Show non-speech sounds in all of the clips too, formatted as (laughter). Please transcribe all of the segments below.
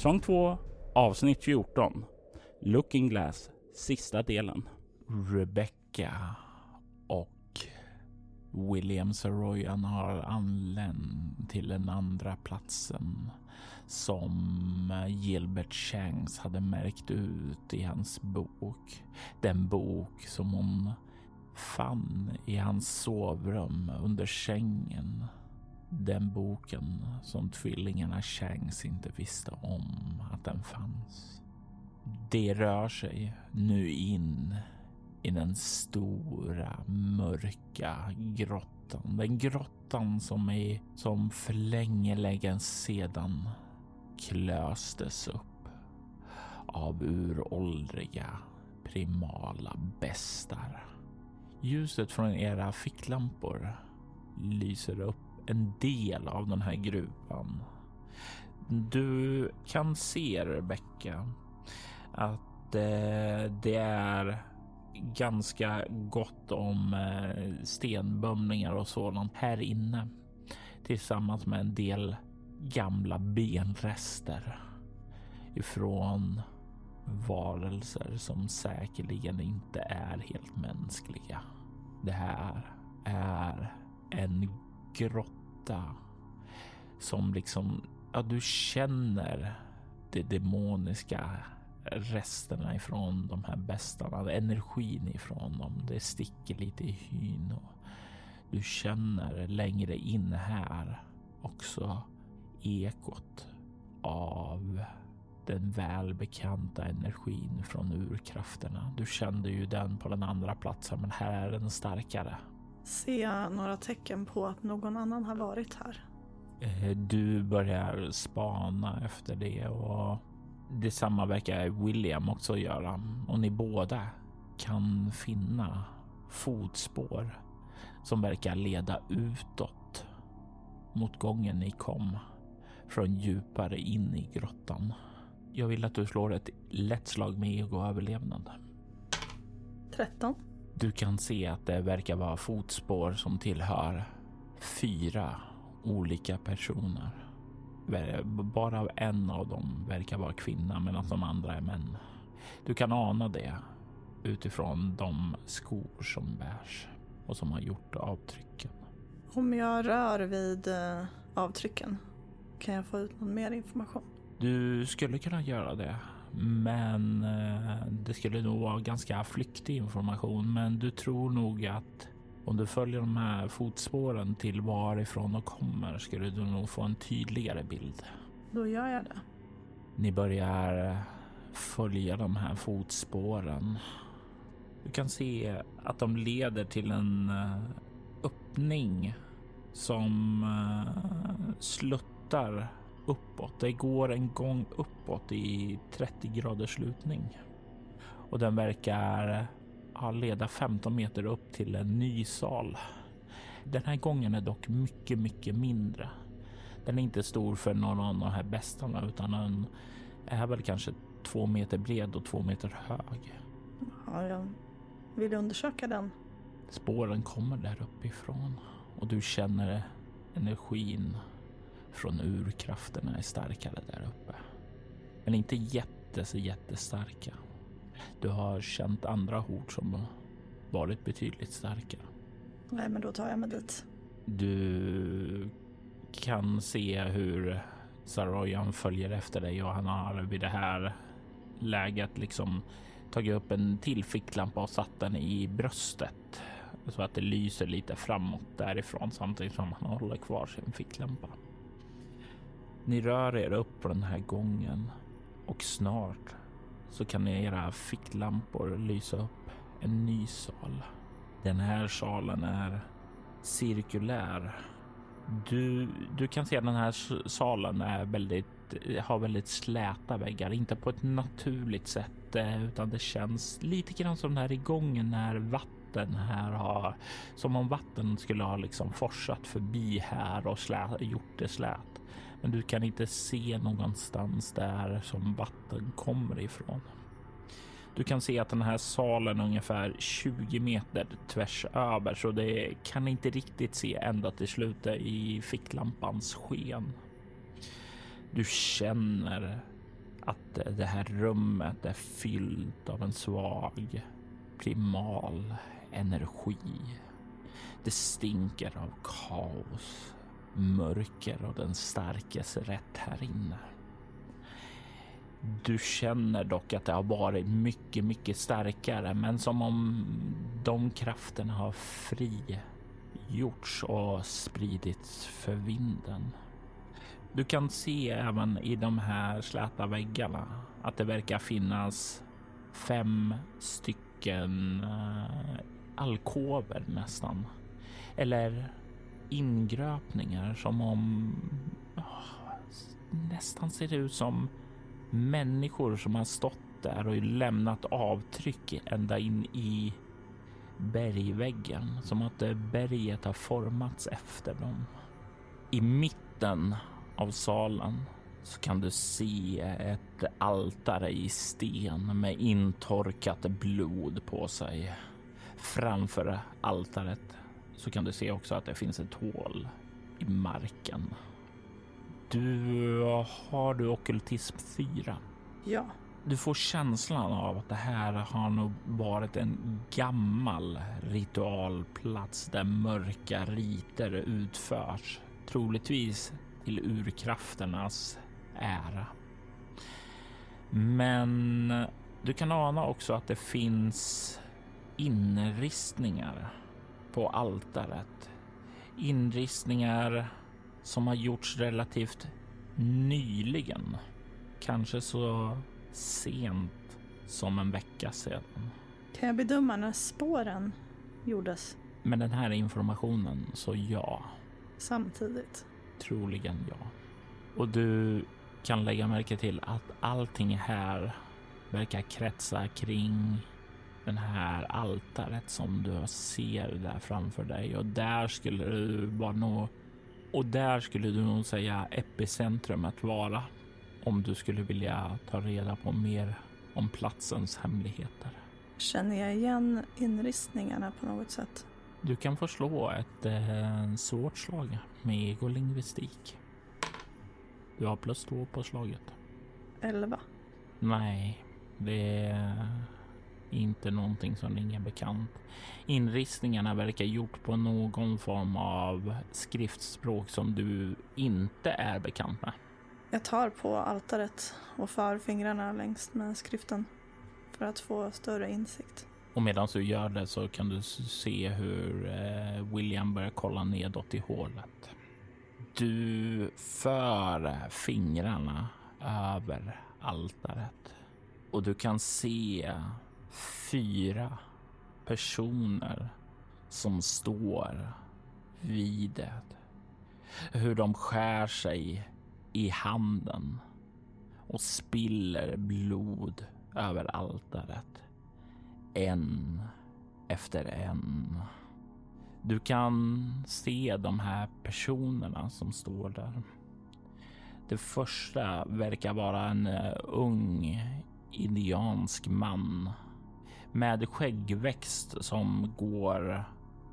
Säsong 2 avsnitt 14 Looking Glass sista delen. Rebecca och William Saroyan har anlänt till den andra platsen som Gilbert Shanks hade märkt ut i hans bok. Den bok som hon fann i hans sovrum under sängen den boken som tvillingarna Shanks inte visste om att den fanns. Det rör sig nu in i den stora mörka grottan. Den grottan som, är, som för länge, länge sedan klöstes upp av uråldriga primala bestar. Ljuset från era ficklampor lyser upp en del av den här gruvan. Du kan se Rebecka att eh, det är ganska gott om eh, och sådant här inne tillsammans med en del gamla benrester ifrån varelser som säkerligen inte är helt mänskliga. Det här är en grotta som liksom, ja, du känner det demoniska resterna ifrån de här bestarna, energin ifrån dem. Det sticker lite i hyn och du känner längre in här också ekot av den välbekanta energin från urkrafterna. Du kände ju den på den andra platsen, men här är den starkare. Ser jag några tecken på att någon annan har varit här? Eh, du börjar spana efter det och detsamma verkar William också göra. Och ni båda kan finna fotspår som verkar leda utåt mot gången ni kom från djupare in i grottan. Jag vill att du slår ett lätt slag med ego överlevnad. 13. Du kan se att det verkar vara fotspår som tillhör fyra olika personer. Bara en av dem verkar vara kvinna medan de andra är män. Du kan ana det utifrån de skor som bärs och som har gjort avtrycken. Om jag rör vid eh, avtrycken, kan jag få ut någon mer information? Du skulle kunna göra det. Men eh, det skulle nog vara ganska flyktig information. Men du tror nog att om du följer de här fotspåren till varifrån de kommer skulle du nog få en tydligare bild. Då gör jag det. Ni börjar följa de här fotspåren. Du kan se att de leder till en eh, öppning som eh, sluttar uppåt. Det går en gång uppåt i 30 graders lutning och den verkar ja, leda 15 meter upp till en ny sal. Den här gången är dock mycket, mycket mindre. Den är inte stor för någon av de här bästarna utan den är väl kanske två meter bred och två meter hög. Ja, jag vill undersöka den. Spåren kommer där uppifrån och du känner energin från urkrafterna är starkare där uppe. Men inte jättes, jättestarka. Du har känt andra hot som varit betydligt starkare. Nej, men då tar jag mig dit. Du kan se hur Saroyan följer efter dig och han har vid det här läget liksom tagit upp en till ficklampa och satt den i bröstet så att det lyser lite framåt därifrån samtidigt som han håller kvar sin ficklampa. Ni rör er upp på den här gången och snart så kan era ficklampor lysa upp en ny sal. Den här salen är cirkulär. Du, du kan se att den här salen är väldigt, har väldigt släta väggar, inte på ett naturligt sätt eh, utan det känns lite grann som den här gången när vatten här har som om vatten skulle ha liksom forsat förbi här och slä, gjort det slät. Men du kan inte se någonstans där som vatten kommer ifrån. Du kan se att den här salen är ungefär 20 meter tvärs över så det kan inte riktigt se ända till slutet i ficklampans sken. Du känner att det här rummet är fyllt av en svag primal energi. Det stinker av kaos, mörker och den starkes rätt här inne. Du känner dock att det har varit mycket, mycket starkare, men som om de krafterna har frigjorts och spridits för vinden. Du kan se även i de här släta väggarna att det verkar finnas fem stycken eh, alkover nästan. Eller ingröpningar som om oh, nästan ser det ut som människor som har stått där och lämnat avtryck ända in i bergväggen. Som att eh, berget har formats efter dem. I mitten av salen så kan du se ett altare i sten med intorkat blod på sig. Framför altaret så kan du se också att det finns ett hål i marken. Du har du okultism 4? Ja. Du får känslan av att det här har nog varit en gammal ritualplats där mörka riter utförs, troligtvis till urkrafternas ära. Men du kan ana också att det finns inristningar på altaret. Inristningar som har gjorts relativt nyligen. Kanske så sent som en vecka sedan. Kan jag bedöma när spåren gjordes? Med den här informationen så ja. Samtidigt? Troligen ja. Och du kan lägga märke till att allting här verkar kretsa kring den här altaret som du ser där framför dig och där skulle du vara nog och där skulle du nog säga epicentrum att vara om du skulle vilja ta reda på mer om platsens hemligheter. Känner jag igen inristningarna på något sätt? Du kan få slå ett eh, svårt slag med egolingvistik. Du har plus två på slaget. Elva. Nej, det är inte någonting som ringer bekant. Inristningarna verkar gjort på någon form av skriftspråk som du inte är bekant med. Jag tar på altaret och för fingrarna längs med skriften för att få större insikt. Och medan du gör det så kan du se hur eh, William börjar kolla nedåt i hålet. Du för fingrarna över altaret och du kan se fyra personer som står vid det. Hur de skär sig i handen och spiller blod över altaret. En efter en. Du kan se de här personerna som står där. Det första verkar vara en eh, ung indiansk man med skäggväxt som går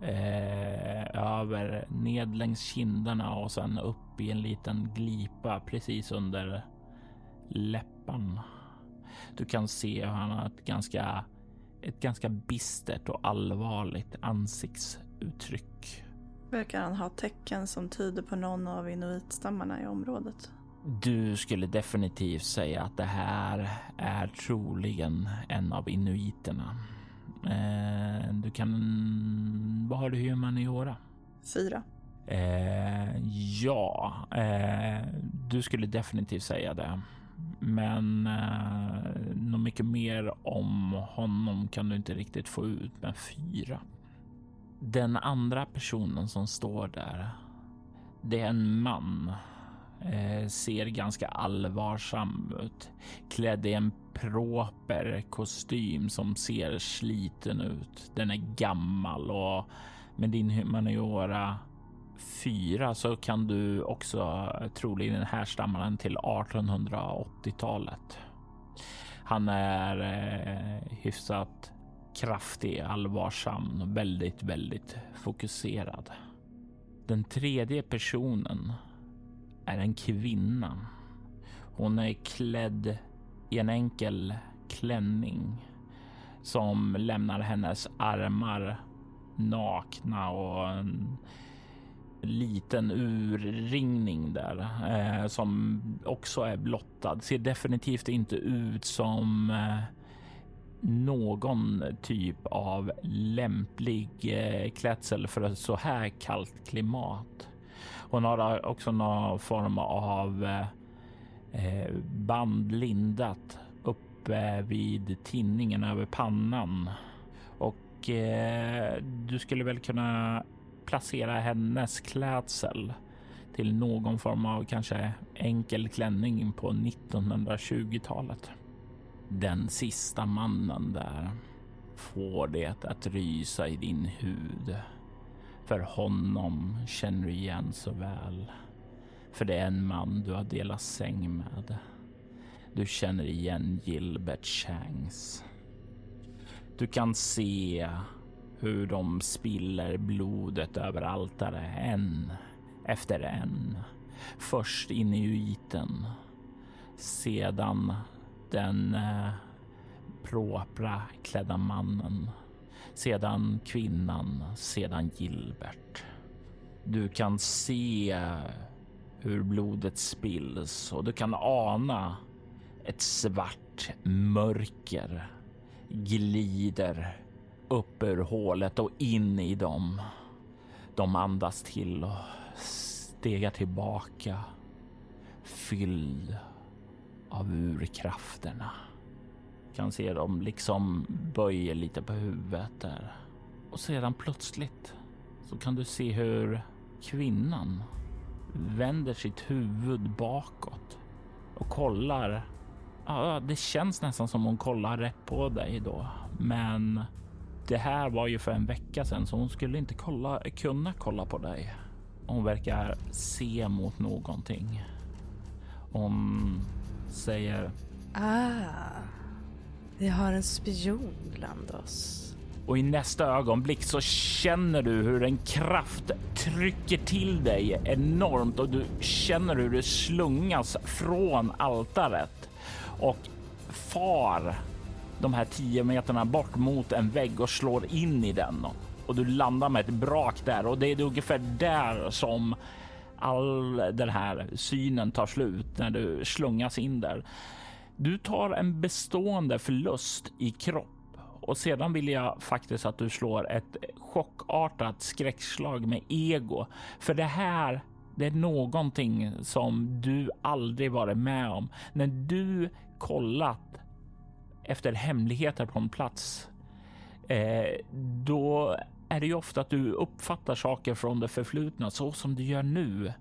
eh, över ned längs kinderna och sen upp i en liten glipa precis under läpparna. Du kan se hur han har ett ganska, ett ganska bistert och allvarligt ansiktsuttryck. Verkar han ha tecken som tyder på någon av inuitstammarna i området? Du skulle definitivt säga att det här är troligen en av inuiterna. Eh, du kan... Vad har du i humaniora? Fyra. Eh, ja, eh, du skulle definitivt säga det. Men eh, något mycket mer om honom kan du inte riktigt få ut med fyra. Den andra personen som står där, det är en man. Eh, ser ganska allvarsam ut. Klädd i en proper kostym som ser sliten ut. Den är gammal och med din humaniora 4 så kan du också troligen härstamma den till 1880-talet. Han är eh, hyfsat kraftig, allvarsam och väldigt, väldigt fokuserad. Den tredje personen är en kvinna. Hon är klädd i en enkel klänning som lämnar hennes armar nakna och en liten urringning där eh, som också är blottad. Ser definitivt inte ut som eh, någon typ av lämplig eh, klädsel för ett så här kallt klimat. Hon har också någon form av eh, eh band lindat uppe eh, vid tinningen över pannan och eh, du skulle väl kunna placera hennes klädsel till någon form av kanske enkel klänning på 1920-talet. Den sista mannen där får det att rysa i din hud. För honom känner du igen så väl. För det är en man du har delat säng med. Du känner igen Gilbert Changs. Du kan se hur de spiller blodet över altaret en efter en. Först inuiten, sedan den eh, propra klädda mannen, sedan kvinnan, sedan Gilbert. Du kan se hur blodet spills och du kan ana ett svart mörker glider upp ur hålet och in i dem. De andas till och stegar tillbaka fylld av urkrafterna. Kan se dem liksom böjer lite på huvudet där. Och sedan plötsligt så kan du se hur kvinnan vänder sitt huvud bakåt och kollar. Ja, det känns nästan som hon kollar rätt på dig då, men det här var ju för en vecka sedan så hon skulle inte kolla, kunna kolla på dig. Hon verkar se mot någonting. Hon säger... Ah, vi har en spion bland oss. Och i nästa ögonblick så känner du hur en kraft trycker till dig enormt och du känner hur du slungas från altaret och far de här tio meterna bort mot en vägg och slår in i den och du landar med ett brak där och det är ungefär där som all den här synen tar slut när du slungas in där. Du tar en bestående förlust i kropp och sedan vill jag faktiskt att du slår ett chockartat skräckslag med ego. För det här, det är någonting som du aldrig varit med om. När du kollat efter hemligheter på en plats, eh, då är det ju ofta att du uppfattar saker från det förflutna så som du gör nu.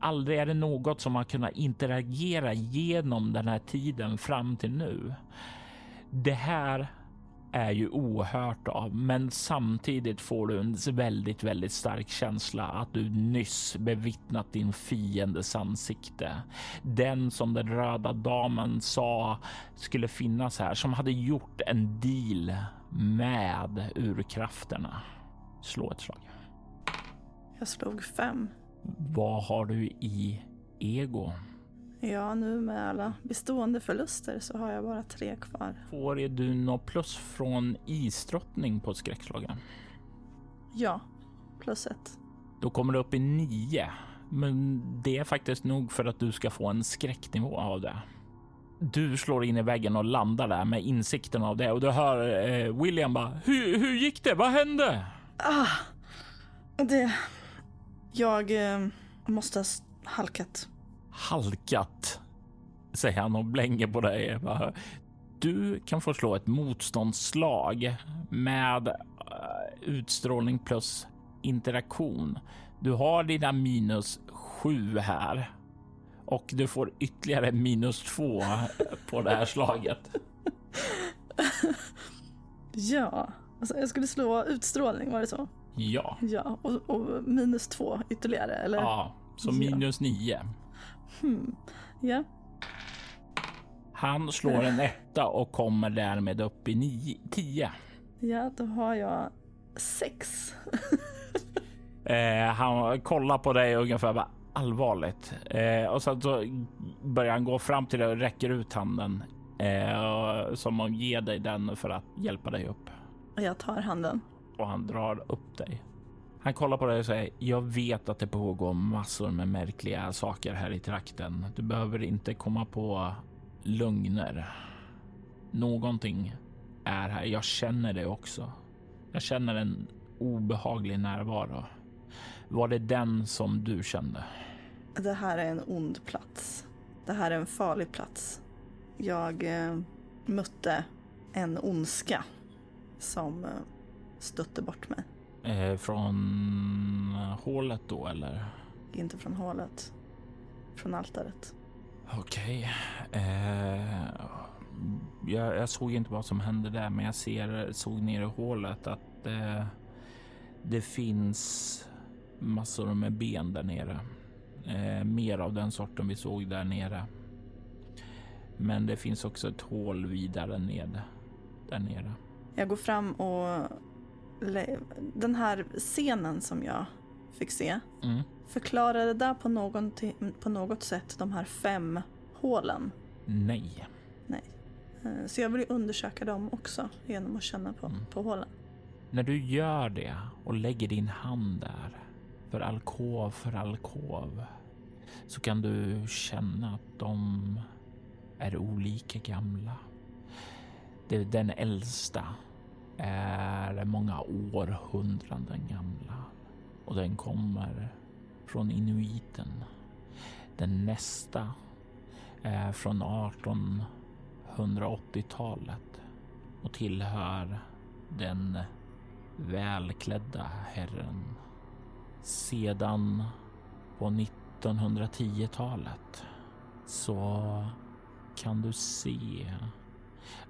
Aldrig är det något som har kunnat interagera genom den här tiden fram till nu. Det här är ju ohört av, men samtidigt får du en väldigt, väldigt stark känsla att du nyss bevittnat din fiendes ansikte. Den som den röda damen sa skulle finnas här, som hade gjort en deal med urkrafterna. Slå ett slag. Jag slog fem. Vad har du i ego? Ja, nu med alla bestående förluster så har jag bara tre kvar. Får du något plus från isdrottning på skräckslagen? Ja, plus ett. Då kommer du upp i nio. Men det är faktiskt nog för att du ska få en skräcknivå av det. Du slår in i väggen och landar där med insikten av det och du hör eh, William bara hur, hur gick det? Vad hände? Ah, det... Jag eh, måste ha halkat halkat, säger han och blänger på dig. Du kan få slå ett motståndsslag med eh, utstrålning plus interaktion. Du har dina minus sju här och du får ytterligare minus två på det här slaget. (laughs) Ja, alltså jag skulle slå utstrålning, var det så? Ja, Ja, och, och minus två ytterligare, eller? ja, så minus nio. Hmm. Ja, Han slår en etta och kommer därmed upp i nio, tio. ja, då har jag sex. (laughs) Eh, han kollar på dig ungefär bara allvarligt eh, och sen så börjar han gå fram till dig och räcker ut handen eh, som att ge dig den för att hjälpa dig upp Jag tar handen och han drar upp dig. Han kollar på dig och säger jag vet att det pågår massor med märkliga saker här i trakten. Du behöver inte komma på lögner. Någonting är här. Jag känner det också. Jag känner en obehaglig närvaro. Var det den som du kände? Det här är en ond plats. Det här är en farlig plats. Jag eh, mötte en ondska som eh, stötte bort mig. Eh, från hålet då eller? Inte från hålet. Från altaret. Okej. Eh, jag, jag såg inte vad som hände där, men jag ser, såg ner i hålet att eh, det finns massor med ben där nere. Eh, mer av den sorten vi såg där nere. Men det finns också ett hål vidare ned där nere. Jag går fram och... Den här scenen som jag fick se Mm. förklarade där på, någon på något sätt de här fem hålen. Nej. Eh, Så jag vill ju undersöka dem också genom att känna på, Mm. på hålen. När du gör det och lägger din hand där för alkov för alkov så kan du känna att de är olika gamla. Det, den äldsta är många århundraden gamla och den kommer från inuiten. Den nästa är från 1880-talet och tillhör den välklädda herren. Sedan på 1910-talet så kan du se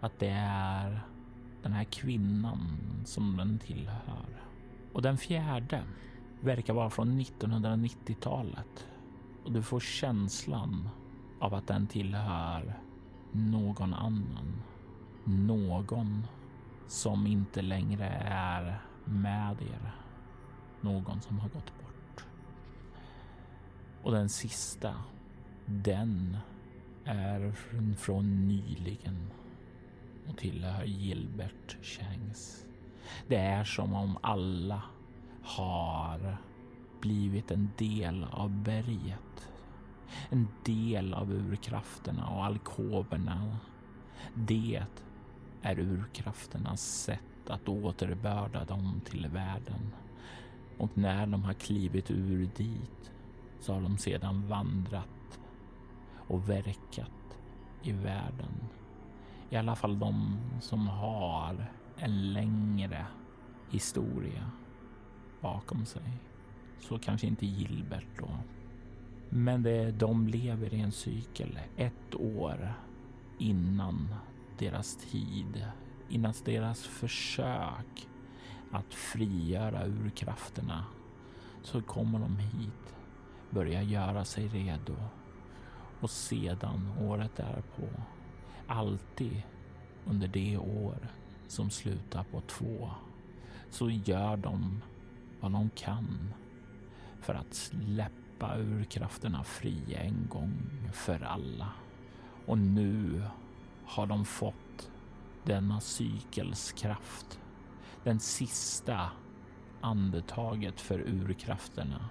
att det är den här kvinnan som den tillhör. Och den fjärde verkar vara från 1990-talet och du får känslan av att den tillhör någon annan. Någon som inte längre är med er. Någon som har gått bort. Och den sista, den är från- nyligen och tillhör Gilbert Changs. Det är som om alla har blivit en del av berget. En del av urkrafterna och alkoverna. Det är urkrafternas sätt att återbörda dem till världen. Och när de har klivit ur dit så har de sedan vandrat och verkat i världen. I alla fall de som har en längre historia bakom sig. Så kanske inte Gilbert då. Men det, de lever i en cykel ett år innan deras tid, innan deras försök att frigöra urkrafterna så kommer de hit, börjar göra sig redo och sedan året därpå, alltid under det år som slutar på två, så gör de vad de kan för att släppa urkrafterna fria en gång för alla. Och nu har de fått denna cykels kraft. Den sista andetaget för urkrafterna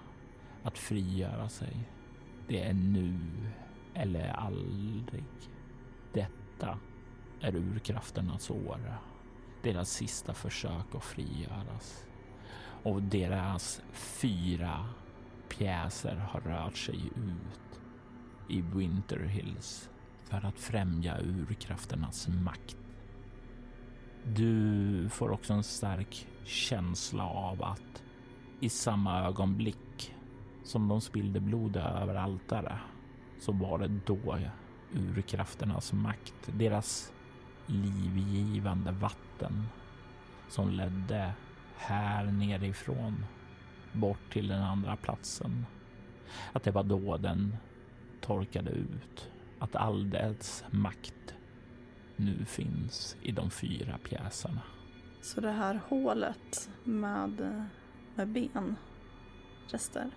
att frigöra sig. Det är nu eller aldrig. Detta är urkrafternas år. Deras sista försök att frigöras. Och deras fyra pjäser har rört sig ut i Winter Hills för att främja urkrafternas makt. Du får också en stark känsla av att i samma ögonblick som de spillde blod över altaret så var det då urkrafternas makt, deras livgivande vatten som ledde här nerifrån bort till den andra platsen. Att det var då den torkade ut. Att all dess makt nu finns i de fyra pjäserna. Så det här hålet med, med ben, rester,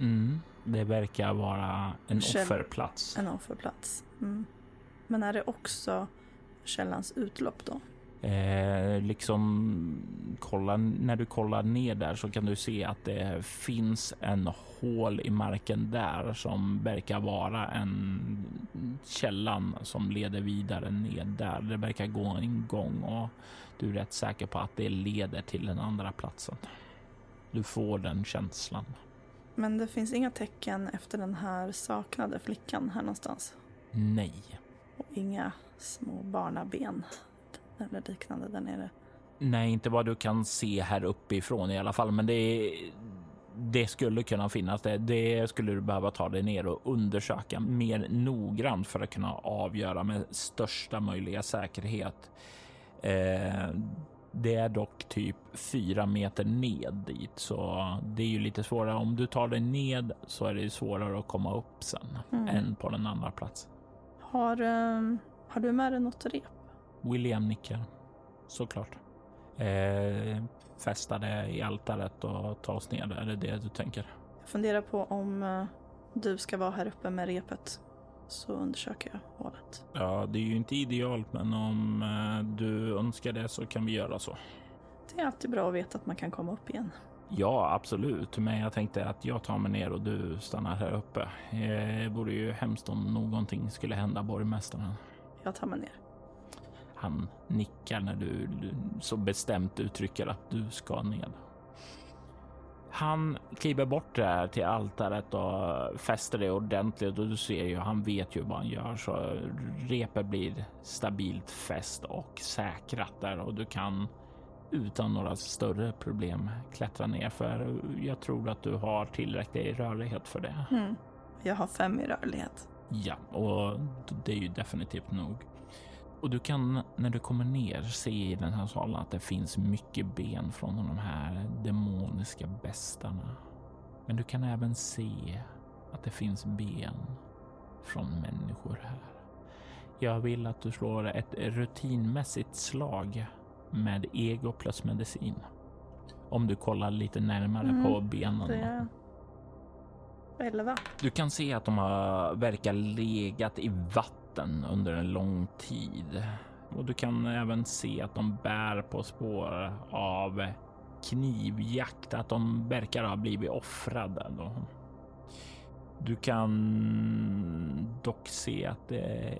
Mm, det verkar vara en offerplats. en offerplats. Mm. Men är det också källans utlopp då? Eh, liksom kolla, när du kollar ner där så kan du se att det finns en hål i marken där som verkar vara en källan som leder vidare ned där. Det verkar gå en gång och du är rätt säker på att det leder till den andra platsen. Du får den känslan. Men det finns inga tecken efter den här saknade flickan här någonstans? Nej. Och inga små barnaben eller liknande där nere? Nej, inte vad du kan se här uppifrån i alla fall, men det, det skulle kunna finnas. Det, det skulle du behöva ta dig ner och undersöka mer noggrant för att kunna avgöra med största möjliga säkerhet. Eh, det är dock typ fyra meter ned dit, så det är ju lite svårare. Om du tar dig ned så är det svårare att komma upp sen Mm. än på den andra platsen. Har, ehm, har du med dig något rep? William nickar såklart. Eh, fästa det i altaret och ta oss ner. Är det det du tänker? Jag funderar på om eh, du ska vara här uppe med repet. Så undersöker jag hålet. Ja, det är ju inte idealt, men om eh, du önskar det så kan vi göra så. Det är alltid bra att veta att man kan komma upp igen. Ja, absolut, men jag tänkte att jag tar mig ner och du stannar här uppe. Eh, Det vore ju hemskt om någonting skulle hända borgmästaren. Jag tar mig ner. Han nickar när du så bestämt uttrycker att du ska ned. Han kliver bort där till altaret och fäster det ordentligt och du ser ju, han vet ju vad han gör så repet blir stabilt fäst och säkrat där och du kan utan några större problem klättra ner för jag tror att du har tillräcklig rörlighet för det. Mm. Jag har fem i rörlighet. Ja, och det är ju definitivt nog. Och du kan när du kommer ner se i den här salen att det finns mycket ben från de här demoniska bestarna. Men du kan även se att det finns ben från människor här. Jag vill att du slår ett rutinmässigt slag med ego plus medicin. Om du kollar lite närmare Mm, på benen. Det är... Elva. Du kan se att de har verkar legat i vatten under en lång tid. Och du kan även se att de bär på spår av knivjakt, att de verkar ha blivit offrade. Då. Du kan dock se att det,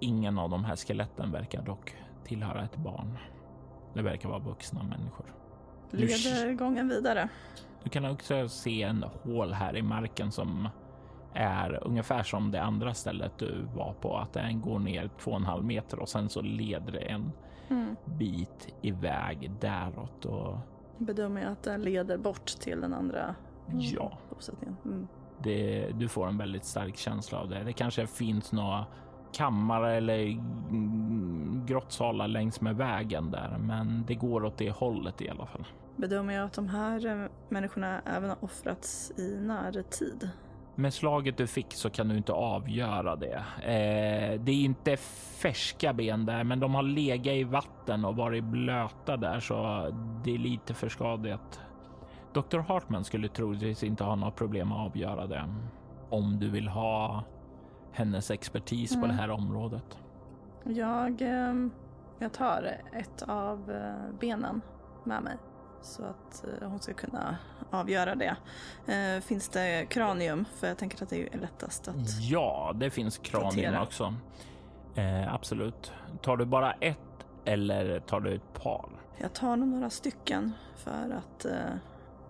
ingen av de här skeletten verkar dock tillhöra ett barn. Det verkar vara vuxna människor. Leder gången vidare. Du kan också se en hål här i marken som är ungefär som det andra stället du var på, att den går ner två och en halv meter och sen så leder det en Mm. bit iväg däråt och Bedömer jag att det leder bort till den andra mm, ja, bosättningen. Mm. det, du får en väldigt stark känsla av det. Det kanske finns några kammare eller mm, grottsalar längs med vägen där, men det går åt det hållet i alla fall. Bedömer jag att de här eh, människorna även har offrats i närtid. Med slaget du fick så kan du inte avgöra det. Eh, det är inte färska ben där, men de har legat i vatten och varit blöta där, så det är lite för skadat. Dr. Hartman skulle troligtvis inte ha några problem att avgöra det om du vill ha hennes expertis på Mm. det här området. Jag, eh, jag tar ett av eh, benen med mig så att eh, hon ska kunna avgöra det. Eh, finns det kranium? För jag tänker att det är lättast att... Ja, det finns kranium Plantera. också. Eh, absolut. Tar du bara ett eller tar du ett par? Jag tar nog några stycken för att eh,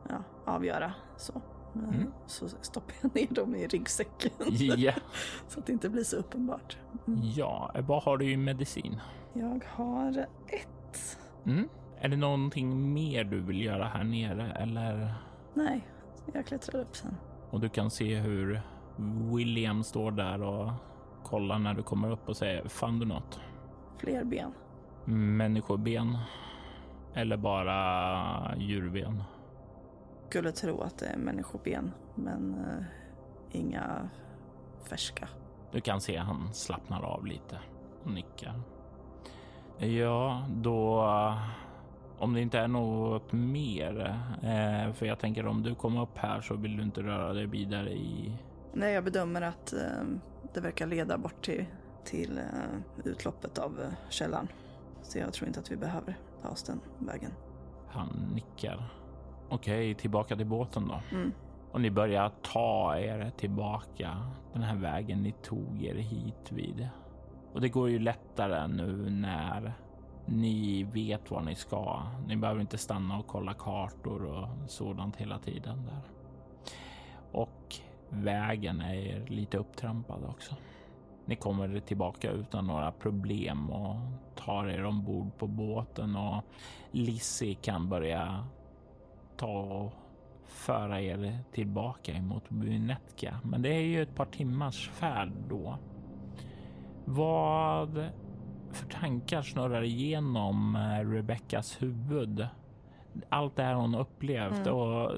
ja, avgöra så. Eh, Mm. Så stoppar jag ner dem i ryggsäcken. Ja. (laughs) så att det inte blir så uppenbart. Mm. ja, vad har du i medicin? Jag har ett. Mm. Är det någonting mer du vill göra här nere eller? Nej, jag klättrar upp sen. Och du kan se hur William står där och kollar när du kommer upp och säger fann du något? Fler ben. Människoben eller bara djurben? Skulle tro att det är människoben, men eh, inga färska. Du kan se han slappnar av lite och nickar. Ja, då om det inte är något mer, eh, för jag tänker om du kommer upp här så vill du inte röra dig vidare i Nej, jag bedömer att eh, det verkar leda bort till, till eh, utloppet av eh, källan. Så jag tror inte att vi behöver ta oss den vägen. Han nickar. Okej, tillbaka till båten då. Mm. Och ni börjar ta er tillbaka den här vägen ni tog er hit vid. Och det går ju lättare nu när ni vet var ni ska. Ni behöver inte stanna och kolla kartor och sådant hela tiden där. Och vägen är lite upptrampad också. Ni kommer tillbaka utan några problem och tar er ombord på båten och Lizzie kan börja ta och föra er tillbaka emot Bunetka. Men det är ju ett par timmars färd då. Vad för tankar snurrar igenom eh, Rebeckas huvud? Allt det här hon upplevt Mm. och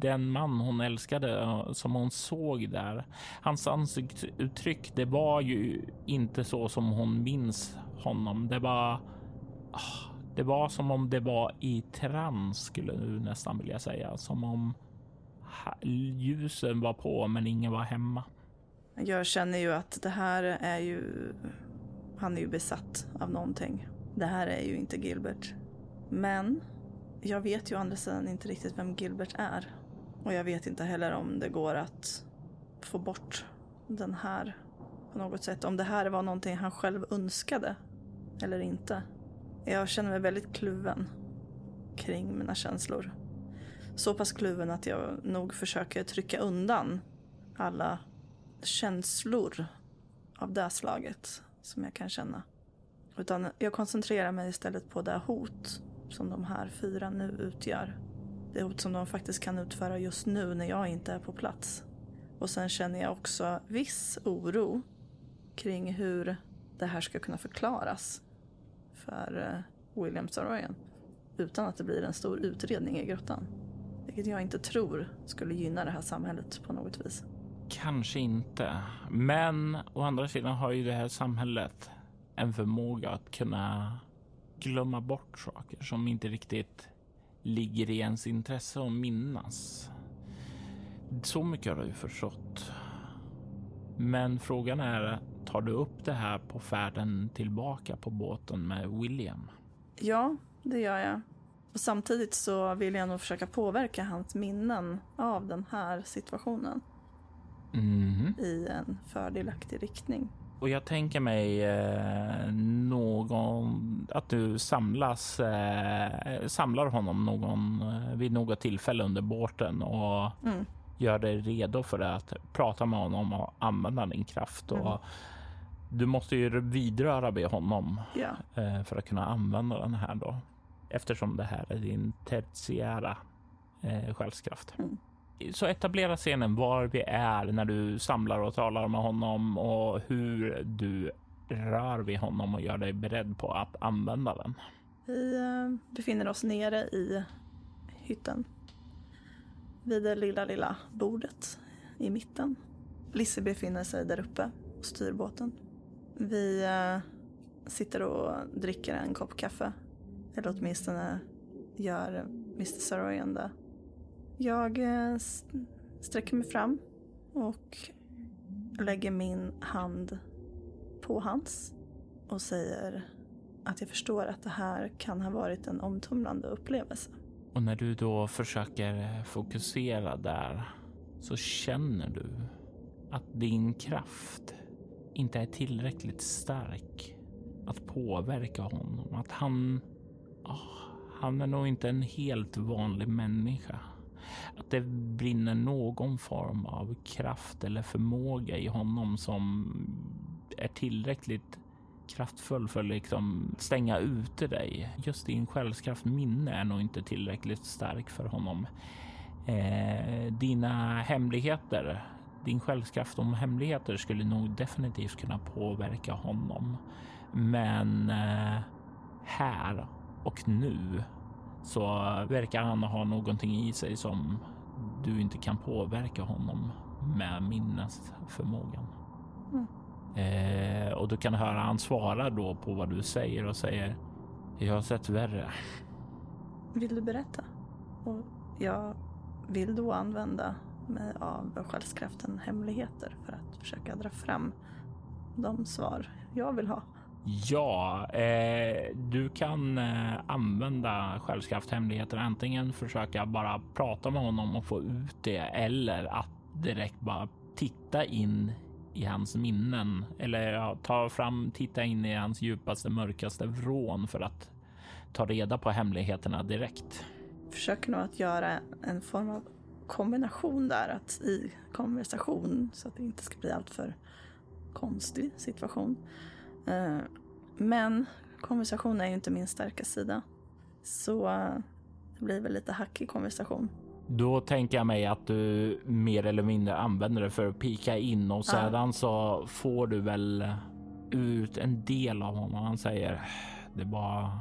den man hon älskade eh, som hon såg där. Hans ansiktsuttryck, det var ju inte så som hon minns honom. Det var ah, det var som om det var i trans skulle du nästan vilja säga. Som om ljusen var på men ingen var hemma. Jag känner ju att det här är ju... Han är ju besatt av någonting. Det här är ju inte Gilbert. Men jag vet ju å andra sidan inte riktigt vem Gilbert är. Och jag vet inte heller om det går att få bort den här på något sätt. Om det här var någonting han själv önskade eller inte. Jag känner mig väldigt kluven kring mina känslor. Så pass kluven att jag nog försöker trycka undan alla känslor av det slaget som jag kan känna. Utan jag koncentrerar mig istället på det hot som de här fyra nu utgör. Det hot som de faktiskt kan utföra just nu när jag inte är på plats. Och sen känner jag också viss oro kring hur det här ska kunna förklaras för eh, William Saroyan utan att det blir en stor utredning i grottan. Vilket jag inte tror skulle gynna det här samhället på något vis. Kanske inte, men å andra sidan har ju det här samhället en förmåga att kunna glömma bort saker som inte riktigt ligger i ens intresse att minnas. Så mycket har du förstått. Men frågan är, tar du upp det här på färden tillbaka på båten med William? Ja, det gör jag. Och samtidigt så vill jag nog försöka påverka hans minnen av den här situationen Mhm. i en fördelaktig riktning. Och jag tänker mig eh, någon, att du samlas, eh, samlar honom någon, eh, vid något tillfälle under båten och Mm. gör dig redo för att prata med honom och använda din kraft. Och Mm. Du måste ju vidröra med honom eh, för att kunna använda den här då. Eftersom det här är din tertiära eh, själskraft. Mm. Så etablera scenen var vi är när du samlar och talar med honom och hur du rör vid honom och gör dig beredd på att använda den. vi eh, befinner oss nere i hytten. Vid det lilla, lilla bordet i mitten. Lisse befinner sig där uppe och styr båten. Vi eh, sitter och dricker en kopp kaffe. Eller åtminstone gör Mr Saroyan det. Jag eh, sträcker mig fram och lägger min hand på hans och säger att jag förstår att det här kan ha varit en omtumlande upplevelse. Och när du då försöker eh, fokusera där så känner du att din kraft inte är tillräckligt stark att påverka honom. Att han, Oh, han är nog inte en helt vanlig människa. att det brinner någon form av kraft eller förmåga i honom som är tillräckligt kraftfull för att liksom stänga ute dig. Just din själskraft minne är nog inte tillräckligt stark för honom. Eh, dina hemligheter, din själskraft om hemligheter skulle nog definitivt kunna påverka honom. Men eh, här och nu så verkar han ha någonting i sig som du inte kan påverka honom med minnesförmågan. Mm. Eh, och du kan höra han svara då på vad du säger och säger Jag har sett värre. Vill du berätta? Och jag vill då använda mig av själskraften hemligheter för att försöka dra fram de svar jag vill ha. Ja, eh, du kan eh, använda själskraft hemligheter. Antingen försöka bara prata med honom och få ut det eller att direkt bara titta in i hans minnen eller ja, ta fram, titta in i hans djupaste, mörkaste vrån för att ta reda på hemligheterna direkt. Försöker nog att göra en form av kombination där, att i konversation så att det inte ska bli alltför konstig situation. Eh, men konversation är ju inte min starka sida. Så det blir väl lite hackig konversation. Då tänker jag mig att du mer eller mindre använder det för att pika in och sedan ja. så får du väl ut en del av honom. Han säger det var,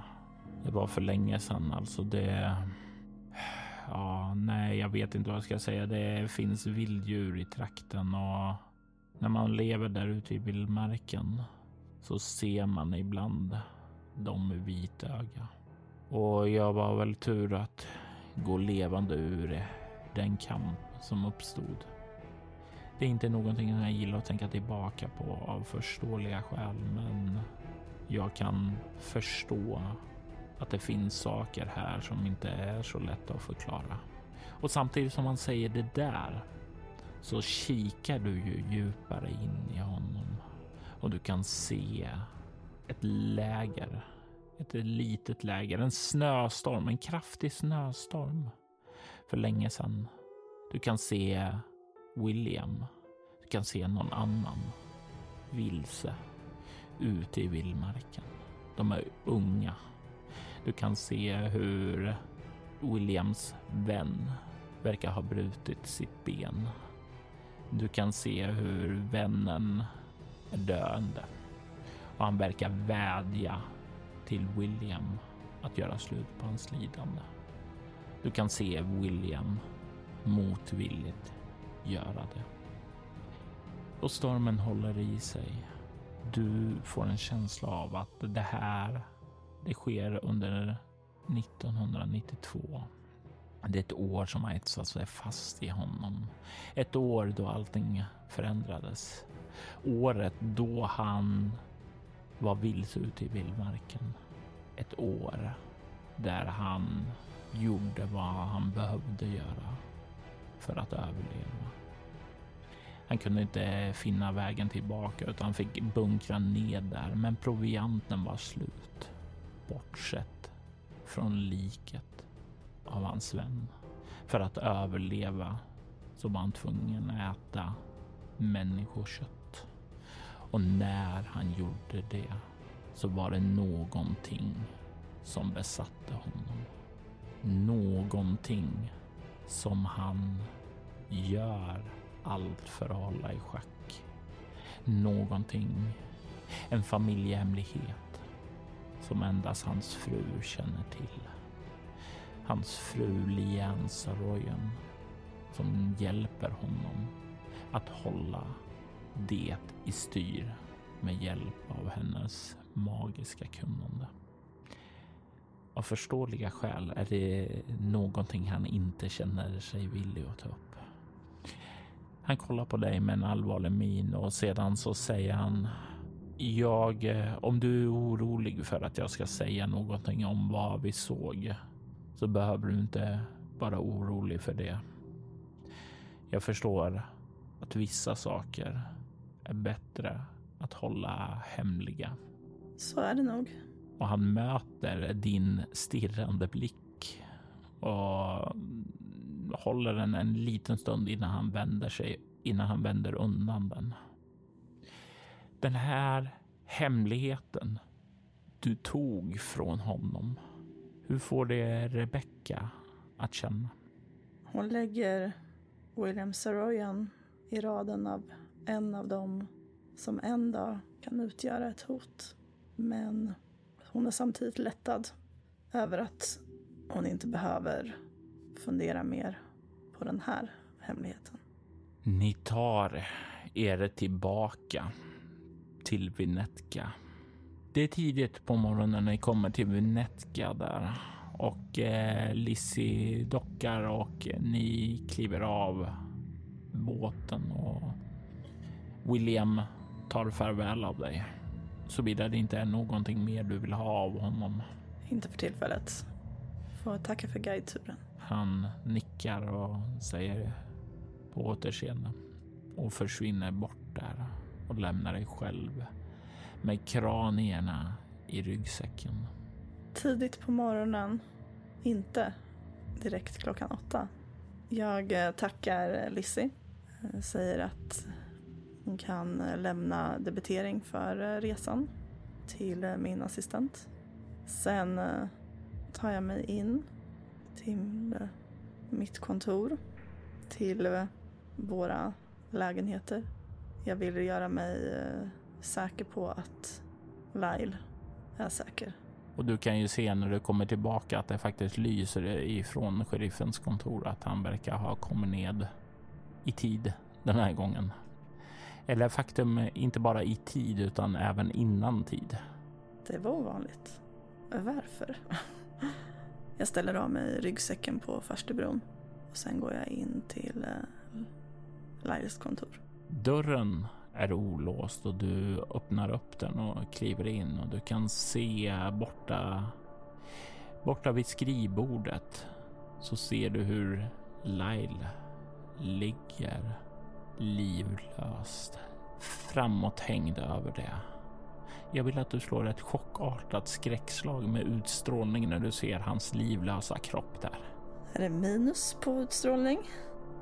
det var för länge sedan alltså. Det. Ja, nej, jag vet inte vad jag ska säga. Det finns vilddjur i trakten och när man lever där ute i vildmarken så ser man ibland dem med vitöga. Och jag var väl tur att gå levande ur den kamp som uppstod. Det är inte någonting jag gillar att tänka tillbaka på av förståeliga skäl, men jag kan förstå att det finns saker här som inte är så lätta att förklara. Och samtidigt som han säger det där så kikar du ju djupare in i honom och du kan se ett läger ett litet läger, en snöstorm, en kraftig snöstorm för länge sedan. Du kan se William. Du kan se någon annan vilse ute i vildmarken. De är unga. Du kan se hur Williams vän verkar ha brutit sitt ben. Du kan se hur vännen är döende och han verkar vädja till William att göra slut på hans lidande. Du kan se William motvilligt göra det. Och stormen håller i sig. Du får en känsla av att det här, det sker under 1992. Det är ett år som har etsat sig fast i honom. Ett år då allting förändrades. Året då han var vilse ute i vildmarken. Ett år där han gjorde vad han behövde göra för att överleva. Han kunde inte finna vägen tillbaka utan fick bunkra ned där, men provianten var slut. Bortsett från liket av hans vän. För att överleva så var han tvungen att äta människokött. Och när han gjorde det så var det någonting som besatte honom. Någonting som han gör allt för att hålla i schack. Någonting, en familjehemlighet som endast hans fru känner till. Hans fru Lian Saroyan som hjälper honom att hålla det i styr med hjälp av hennes magiska kunnande. Av förståeliga skäl är det någonting han inte känner sig villig att ta upp. Han kollar på dig med en allvarlig min och sedan så säger han jag, om du är orolig för att jag ska säga någonting om vad vi såg så behöver du inte vara orolig för det. Jag förstår att vissa saker är bättre att hålla hemliga. Så är det nog. Och han möter din stirrande blick och håller den en liten stund innan han vänder sig, innan han vänder undan den. Den här hemligheten du tog från honom. Hur får det Rebecca att känna? Hon lägger William Saroyan i raden av en av dem som en dag kan utgöra ett hot. Men hon är samtidigt lättad över att hon inte behöver fundera mer på den här hemligheten. Ni tar er tillbaka till Vinetka. Det är tidigt på morgonen när ni kommer till Vinetka där och eh, Lizzie dockar och ni kliver av båten och William tar farväl av dig. Såvida det inte är någonting mer du vill ha av honom. Inte för tillfället. Får tacka för guideturen. Han nickar och säger på återseende och försvinner bort där och lämnar dig själv med kranierna i ryggsäcken. Tidigt på morgonen, inte direkt klockan åtta. Jag eh, tackar eh, Lizzie, eh, säger att hon kan lämna debitering för resan till min assistent. Sen tar jag mig in till mitt kontor, till våra lägenheter. Jag vill göra mig säker på att Lyle är säker. Och du kan ju se när du kommer tillbaka att det faktiskt lyser ifrån sheriffens kontor att han verkar ha kommit ned i tid den här gången. Eller faktum inte bara i tid utan även innan tid. Det var ovanligt. Varför? (laughs) Jag ställer av mig ryggsäcken på farstubron och sen går jag in till eh, Lyles kontor. Dörren är olåst och du öppnar upp den och kliver in och du kan se borta, borta vid skrivbordet så ser du hur Lyle ligger livlöst framåthängd över det. Jag vill att du slår ett chockartat skräckslag med utstrålning när du ser hans livlösa kropp där. Är det minus på utstrålning?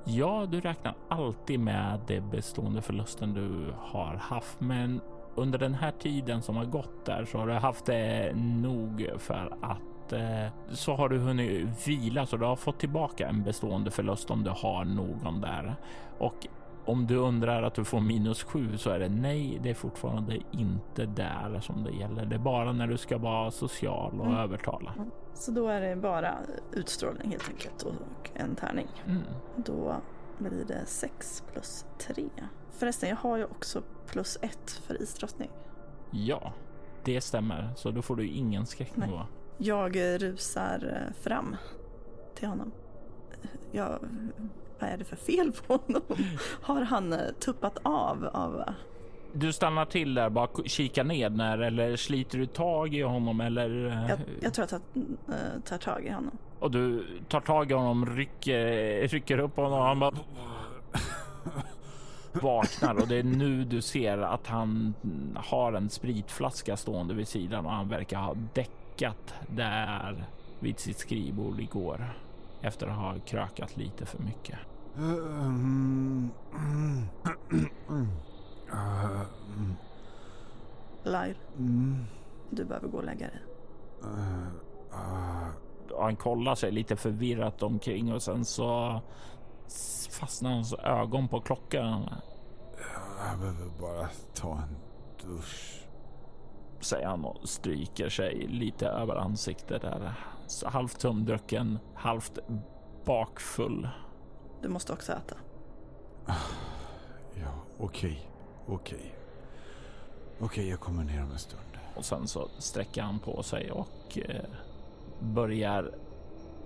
Ja, du räknar alltid med det bestående förlusten du har haft, men under den här tiden som har gått där så har du haft det nog för att eh, så har du hunnit vila så du har fått tillbaka en bestående förlust om du har någon där. Och om du undrar att du får minus sju så är det nej, det är fortfarande inte där som det gäller. Det är bara när du ska vara social och mm. övertala. Så då är det bara utstrålning helt enkelt och en tärning. Mm. Då blir det 6 plus 3. Förresten, jag har ju också plus 1 för isdrottning. Ja, det stämmer. Så då får du ingen skräcknivå. Jag rusar fram till honom. Jag, vad är det för fel på honom? (laughs) Har han eh, tuppat av? av du stannar till där, bara kika ned när eller sliter du tag i honom eller? Jag, jag tror att jag tar, tar tag i honom. Och du tar tag i honom, rycker, rycker upp honom och han bara vaknar och det är nu du ser att han har en spritflaska stående vid sidan och han verkar ha däckat där vid sitt skrivbord igår efter att ha krökat lite för mycket. Lyle, du behöver gå och lägga dig. Han kollar sig lite förvirrat omkring och sen så fastnar hans ögon på klockan. Jag behöver bara ta en dusch. Säger han och stryker sig lite över ansiktet där. Så halvt tumdrucken, halvt bakfull. Du måste också äta. (sighs) Ja, okej. Okay. Okej. Okay. Okej, okay, jag kommer ner om en stund. Och sen så sträcker han på sig och eh, börjar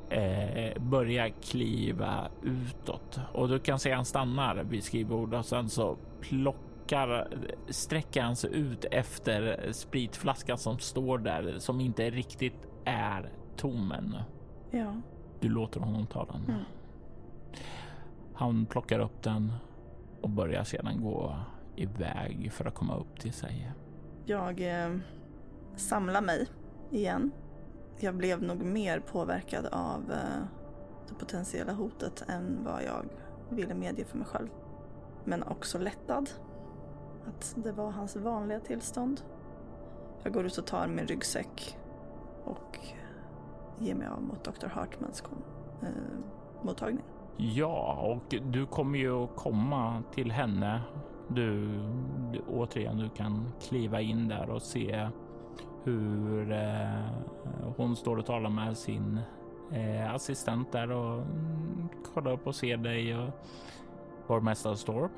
eh, börjar kliva utåt och du kan se han stannar vid skrivbordet och sen så plockar sträcker han sig ut efter spritflaskan som står där som inte riktigt är tom ännu. Ja. Du låter honom ta den. Mm. Han plockar upp den och börjar sedan gå iväg för att komma upp till sig. Jag eh, samlar mig igen. Jag blev nog mer påverkad av eh, det potentiella hotet än vad jag ville medge för mig själv. Men också lättad. Att det var hans vanliga tillstånd. Jag går ut och tar min ryggsäck och ger mig av mot Dr. Hartmans kon- eh, mottagning. Ja, och du kommer ju att komma till henne. Du, du återigen, du kan kliva in där och se hur eh, hon står och talar med sin eh, assistent där och mm, kollar upp och ser dig och borgmästare Storp.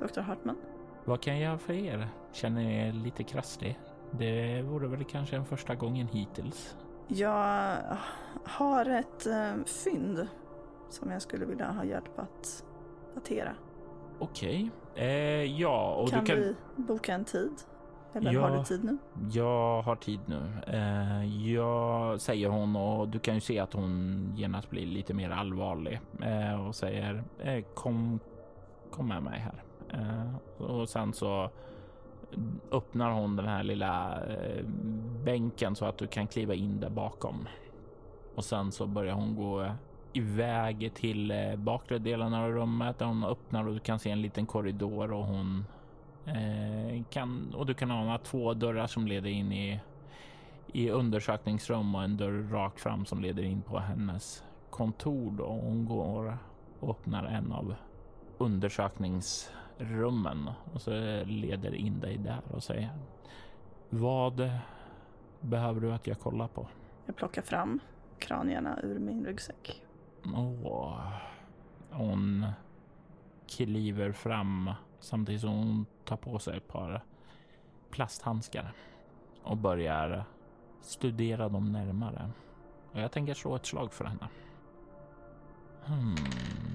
Dr. Hartman? Vad kan jag göra för er? Känner er lite krasslig? Det vore väl kanske den första gången hittills. Jag har ett eh, fynd som jag skulle vilja ha hjälp att datera. Okej. Eh, ja, och kan, du kan... vi boka en tid? Eller Ja. har du tid nu? Jag har tid nu. Eh, jag säger hon och du kan ju se att hon genast blir lite mer allvarlig eh, och säger eh, kom, kom med mig här. Eh, och sen så öppnar hon den här lilla eh, bänken så att du kan kliva in där bakom. Och sen så börjar hon gå iväg till eh, bakre delen av rummet där hon öppnar och du kan se en liten korridor och hon Eh, kan, och du kan ana två dörrar som leder in i, i undersökningsrum och en dörr rakt fram som leder in på hennes kontor. Då. Hon går och öppnar en av undersökningsrummen och så leder in dig där och säger Vad behöver du att jag kollar på? Jag plockar fram kranierna ur min ryggsäck. Åh. Hon kliver fram samtidigt som hon tar på sig ett par plasthandskar och börjar studera dem närmare. Och jag tänker slå ett slag för henne. Hmm,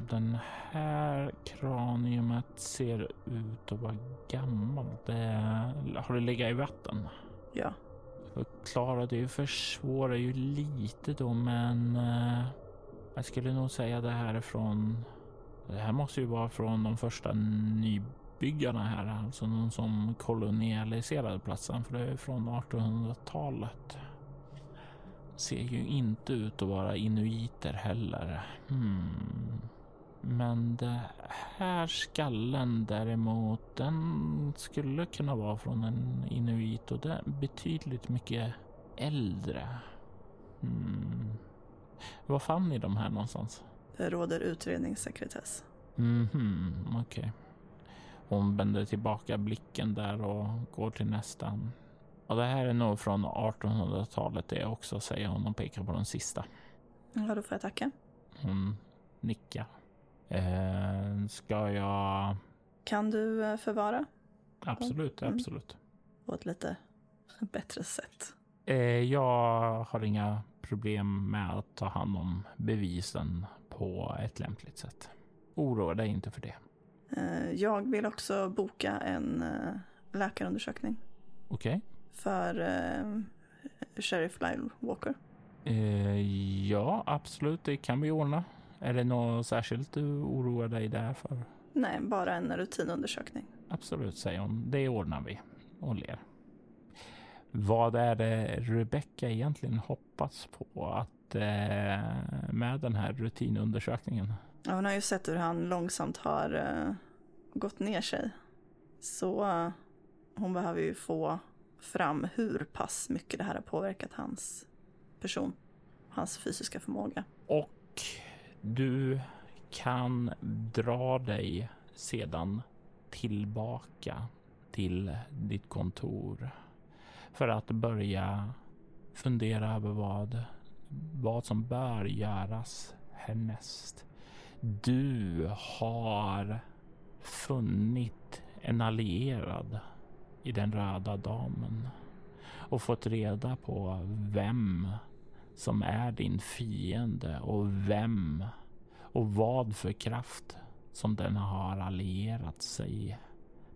den här kraniumet ser ut att vara gammalt. Det, har det legat i vatten? Ja. Förklara, det försvårar ju lite då, men eh, jag skulle nog säga det här är från... Det här måste ju vara från de första nybyggarna här, alltså någon som kolonialiserade platsen, för det är från 1800-talet. Ser ju inte ut att vara inuiter heller. Hmm. Men det här skallen däremot, den skulle kunna vara från en inuit och den är betydligt mycket äldre. Hmm. Var fann ni de här någonstans? Det råder utredningssekretess. Mhm, okej. Hon vänder tillbaka blicken där och går till nästa. Och det här är nog från 1800-talet det också, säger hon och pekar på den sista. Ja, då får jag tacka. Hon nickar. Eh, ska jag... Kan du eh, förvara Absolut, Mm. absolut. på ett lite (laughs) bättre sätt? Eh, jag har inga problem med att ta hand om bevisen på ett lämpligt sätt. Oroa dig inte för det. Eh, Jag vill också boka en eh, läkarundersökning Okej? För eh, Sheriff Lyle Walker. Eh, ja, absolut. Det kan vi ordna. Är det något särskilt du oroar dig där för? Nej, bara en rutinundersökning. Absolut, säger hon. Det ordnar vi. Och ler. Vad är det Rebecca egentligen hoppas på att eh, med den här rutinundersökningen? Ja, hon har ju sett hur han långsamt har eh, gått ner sig. Så eh, hon behöver ju få fram hur pass mycket det här har påverkat hans person. Hans fysiska förmåga. Och du kan dra dig sedan tillbaka till ditt kontor för att börja fundera över vad, vad som bör göras härnäst. Du har funnit en allierad i den röda damen och fått reda på vem som är din fiende och vem och vad för kraft som den har allierat sig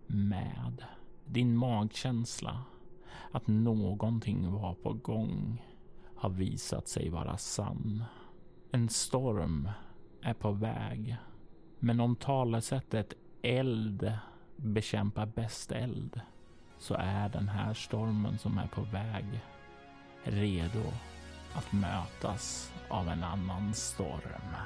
med. Din magkänsla att någonting var på gång har visat sig vara sann. En storm är på väg. Men om talesättet eld bekämpar bäst eld så är den här stormen som är på väg redo att mötas av en annan storm.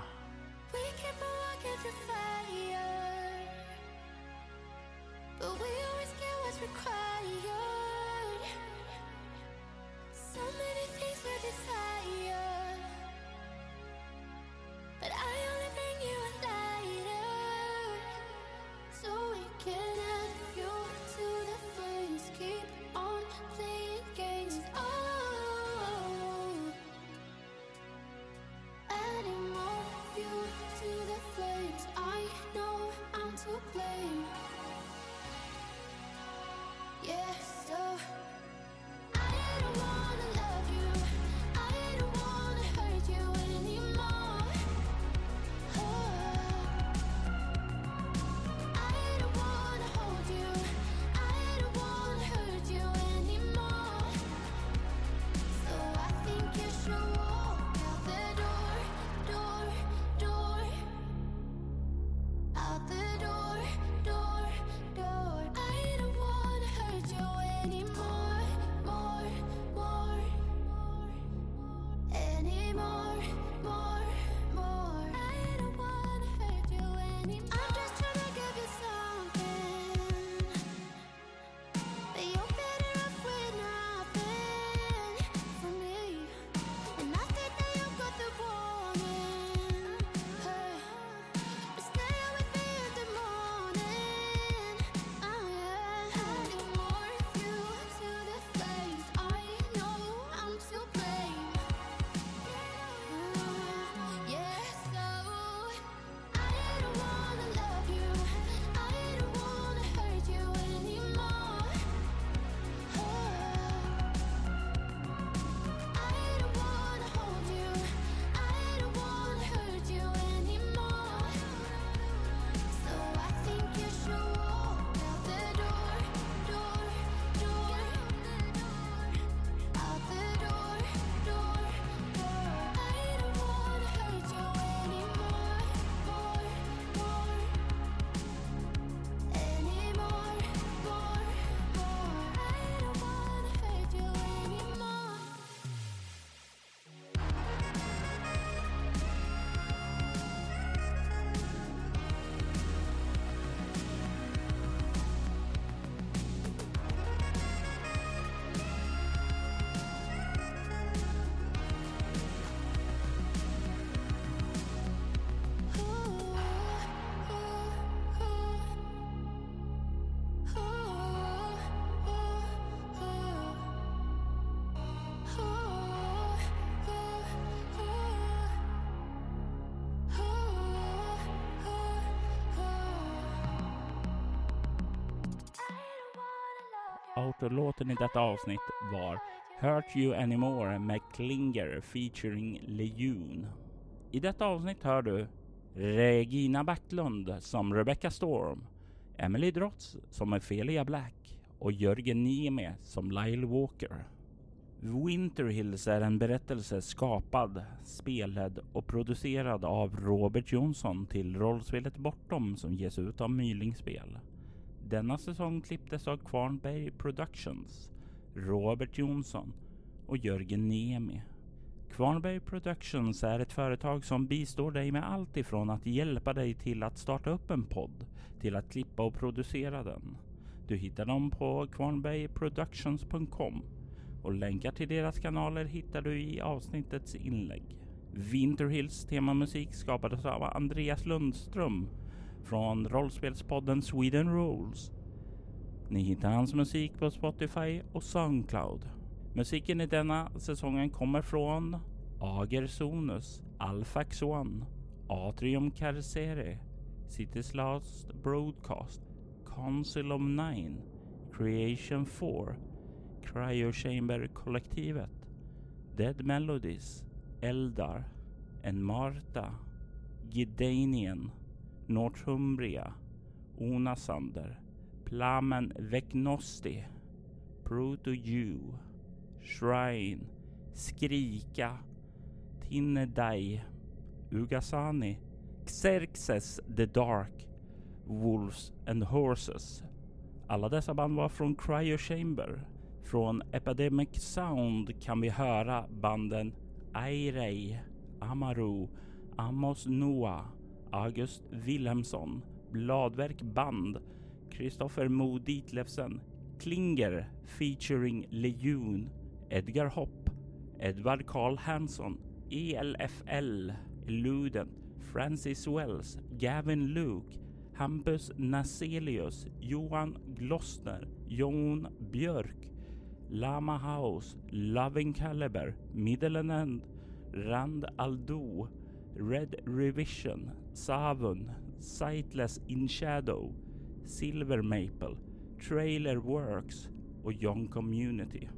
Outro-låten i detta avsnitt var Hurt You Anymore med Klinger featuring Lejon. I detta avsnitt hör du Regina Backlund som Rebecca Storm, Emily Drotz som Ophelia Black och Jörgen Niemi som Lyle Walker. Winter Hills är en berättelse skapad, spelad och producerad av Robert Jonsson till rollspelet Bortom som ges ut av Mylingspel. Denna säsong klipptes av Kvarnberg Productions, Robert Jonsson och Jörgen Niemi. Kvarnberg Productions är ett företag som bistår dig med allt ifrån att hjälpa dig till att starta upp en podd till att klippa och producera den. Du hittar dem på kvarnbergproductions.com och länkar till deras kanaler hittar du i avsnittets inlägg. Winterhills temamusik skapades av Andreas Lundström från rollspelspodden Sweden Rules. Ni hittar hans musik på Spotify och Soundcloud. Musiken i denna säsongen kommer från Ager Sonus, Alfax One, Atrium Carcere, Cities Last Broadcast, Council of Nine, Creation 4, Cryo Chamber kollektivet, Dead Melodies, Eldar, En Marta, Gidanien Northumbria, Onasander, Plamen Vecnosti, Proto Jew, Shrine, Skrika, Tinnedai, Ugasani, Xerxes the Dark, Wolves and Horses. Alla dessa band var från Cryo Chamber. Från Epidemic Sound kan vi höra banden Airei, Amaru, Amos Noah, August Wilhelmsson, Bladverk Band, Kristoffer Mo Ditlevsen, Klinger featuring Lejon, Edgar Hopp, Edvard Karl Hansson, ELFL, Luden, Francis Wells, Gavin Luke, Hampus Naselius, Johan Glossner, Jon Björk, Lama House, Loving Caliber, Middle End, Rand Aldo, Red Revision, Savun, Sightless In Shadow, Silver Maple, Trailer Works och Young Community.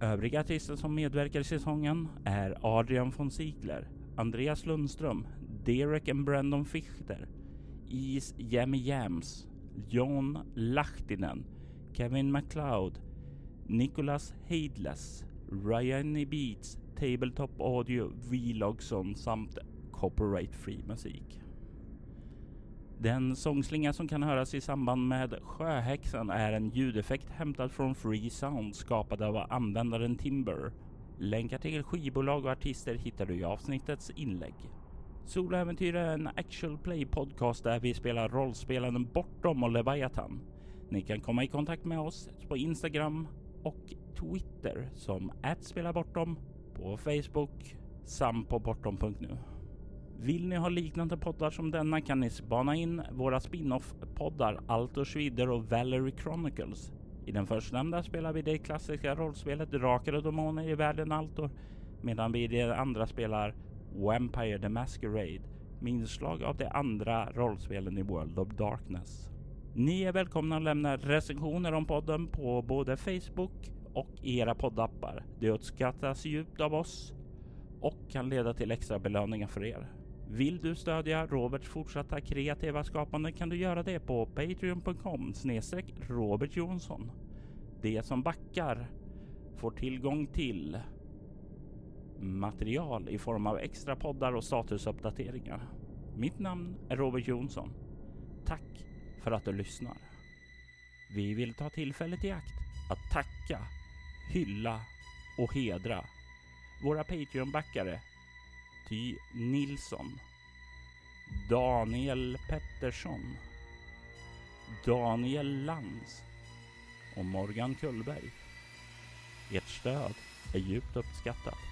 Övriga artister som medverkar i säsongen är Adrian von Ziegler, Andreas Lundström, Derek and Brandon Fichter, Is Jammy Jams, John Lahtinen, Kevin MacLeod, Nicholas Heidless, Ryan Beats, Tabletop Audio, Vlogson samt Copyright Free musik. Den sångslinga som kan höras i samband med Sjöhäxan är en ljudeffekt hämtad från Free Sound skapad av användaren Timber. Länkar till skivbolag och artister hittar du i avsnittets inlägg. Soloäventyr är en actual play podcast där vi spelar rollspelaren Bortom och Leviathan. Ni kan komma i kontakt med oss på Instagram och Twitter som @spelabortom, på Facebook samt på bortom.nu. Vill ni ha liknande poddar som denna kan ni spana in våra spin-off-poddar Altor Schwider och Valerie Chronicles. I den förstnämnda spelar vi det klassiska rollspelet Drakar och Demoner i världen Altor medan vi i det andra spelar Vampire the Masquerade med inslag av de andra rollspelen i World of Darkness. Ni är välkomna att lämna recensioner om podden på både Facebook och i era poddappar. Det uppskattas djupt av oss och kan leda till extra belöningar för er. Vill du stödja Roberts fortsatta kreativa skapande kan du göra det på patreon.com snedstreck Robert Jonsson. De som backar får tillgång till material i form av extra poddar och statusuppdateringar. Mitt namn är Robert Jonsson. Tack för att du lyssnar. Vi vill ta tillfället i akt att tacka, hylla och hedra våra Patreon-backare Ty Nilsson, Daniel Pettersson, Daniel Lantz och Morgan Kullberg. Ert stöd är djupt uppskattat.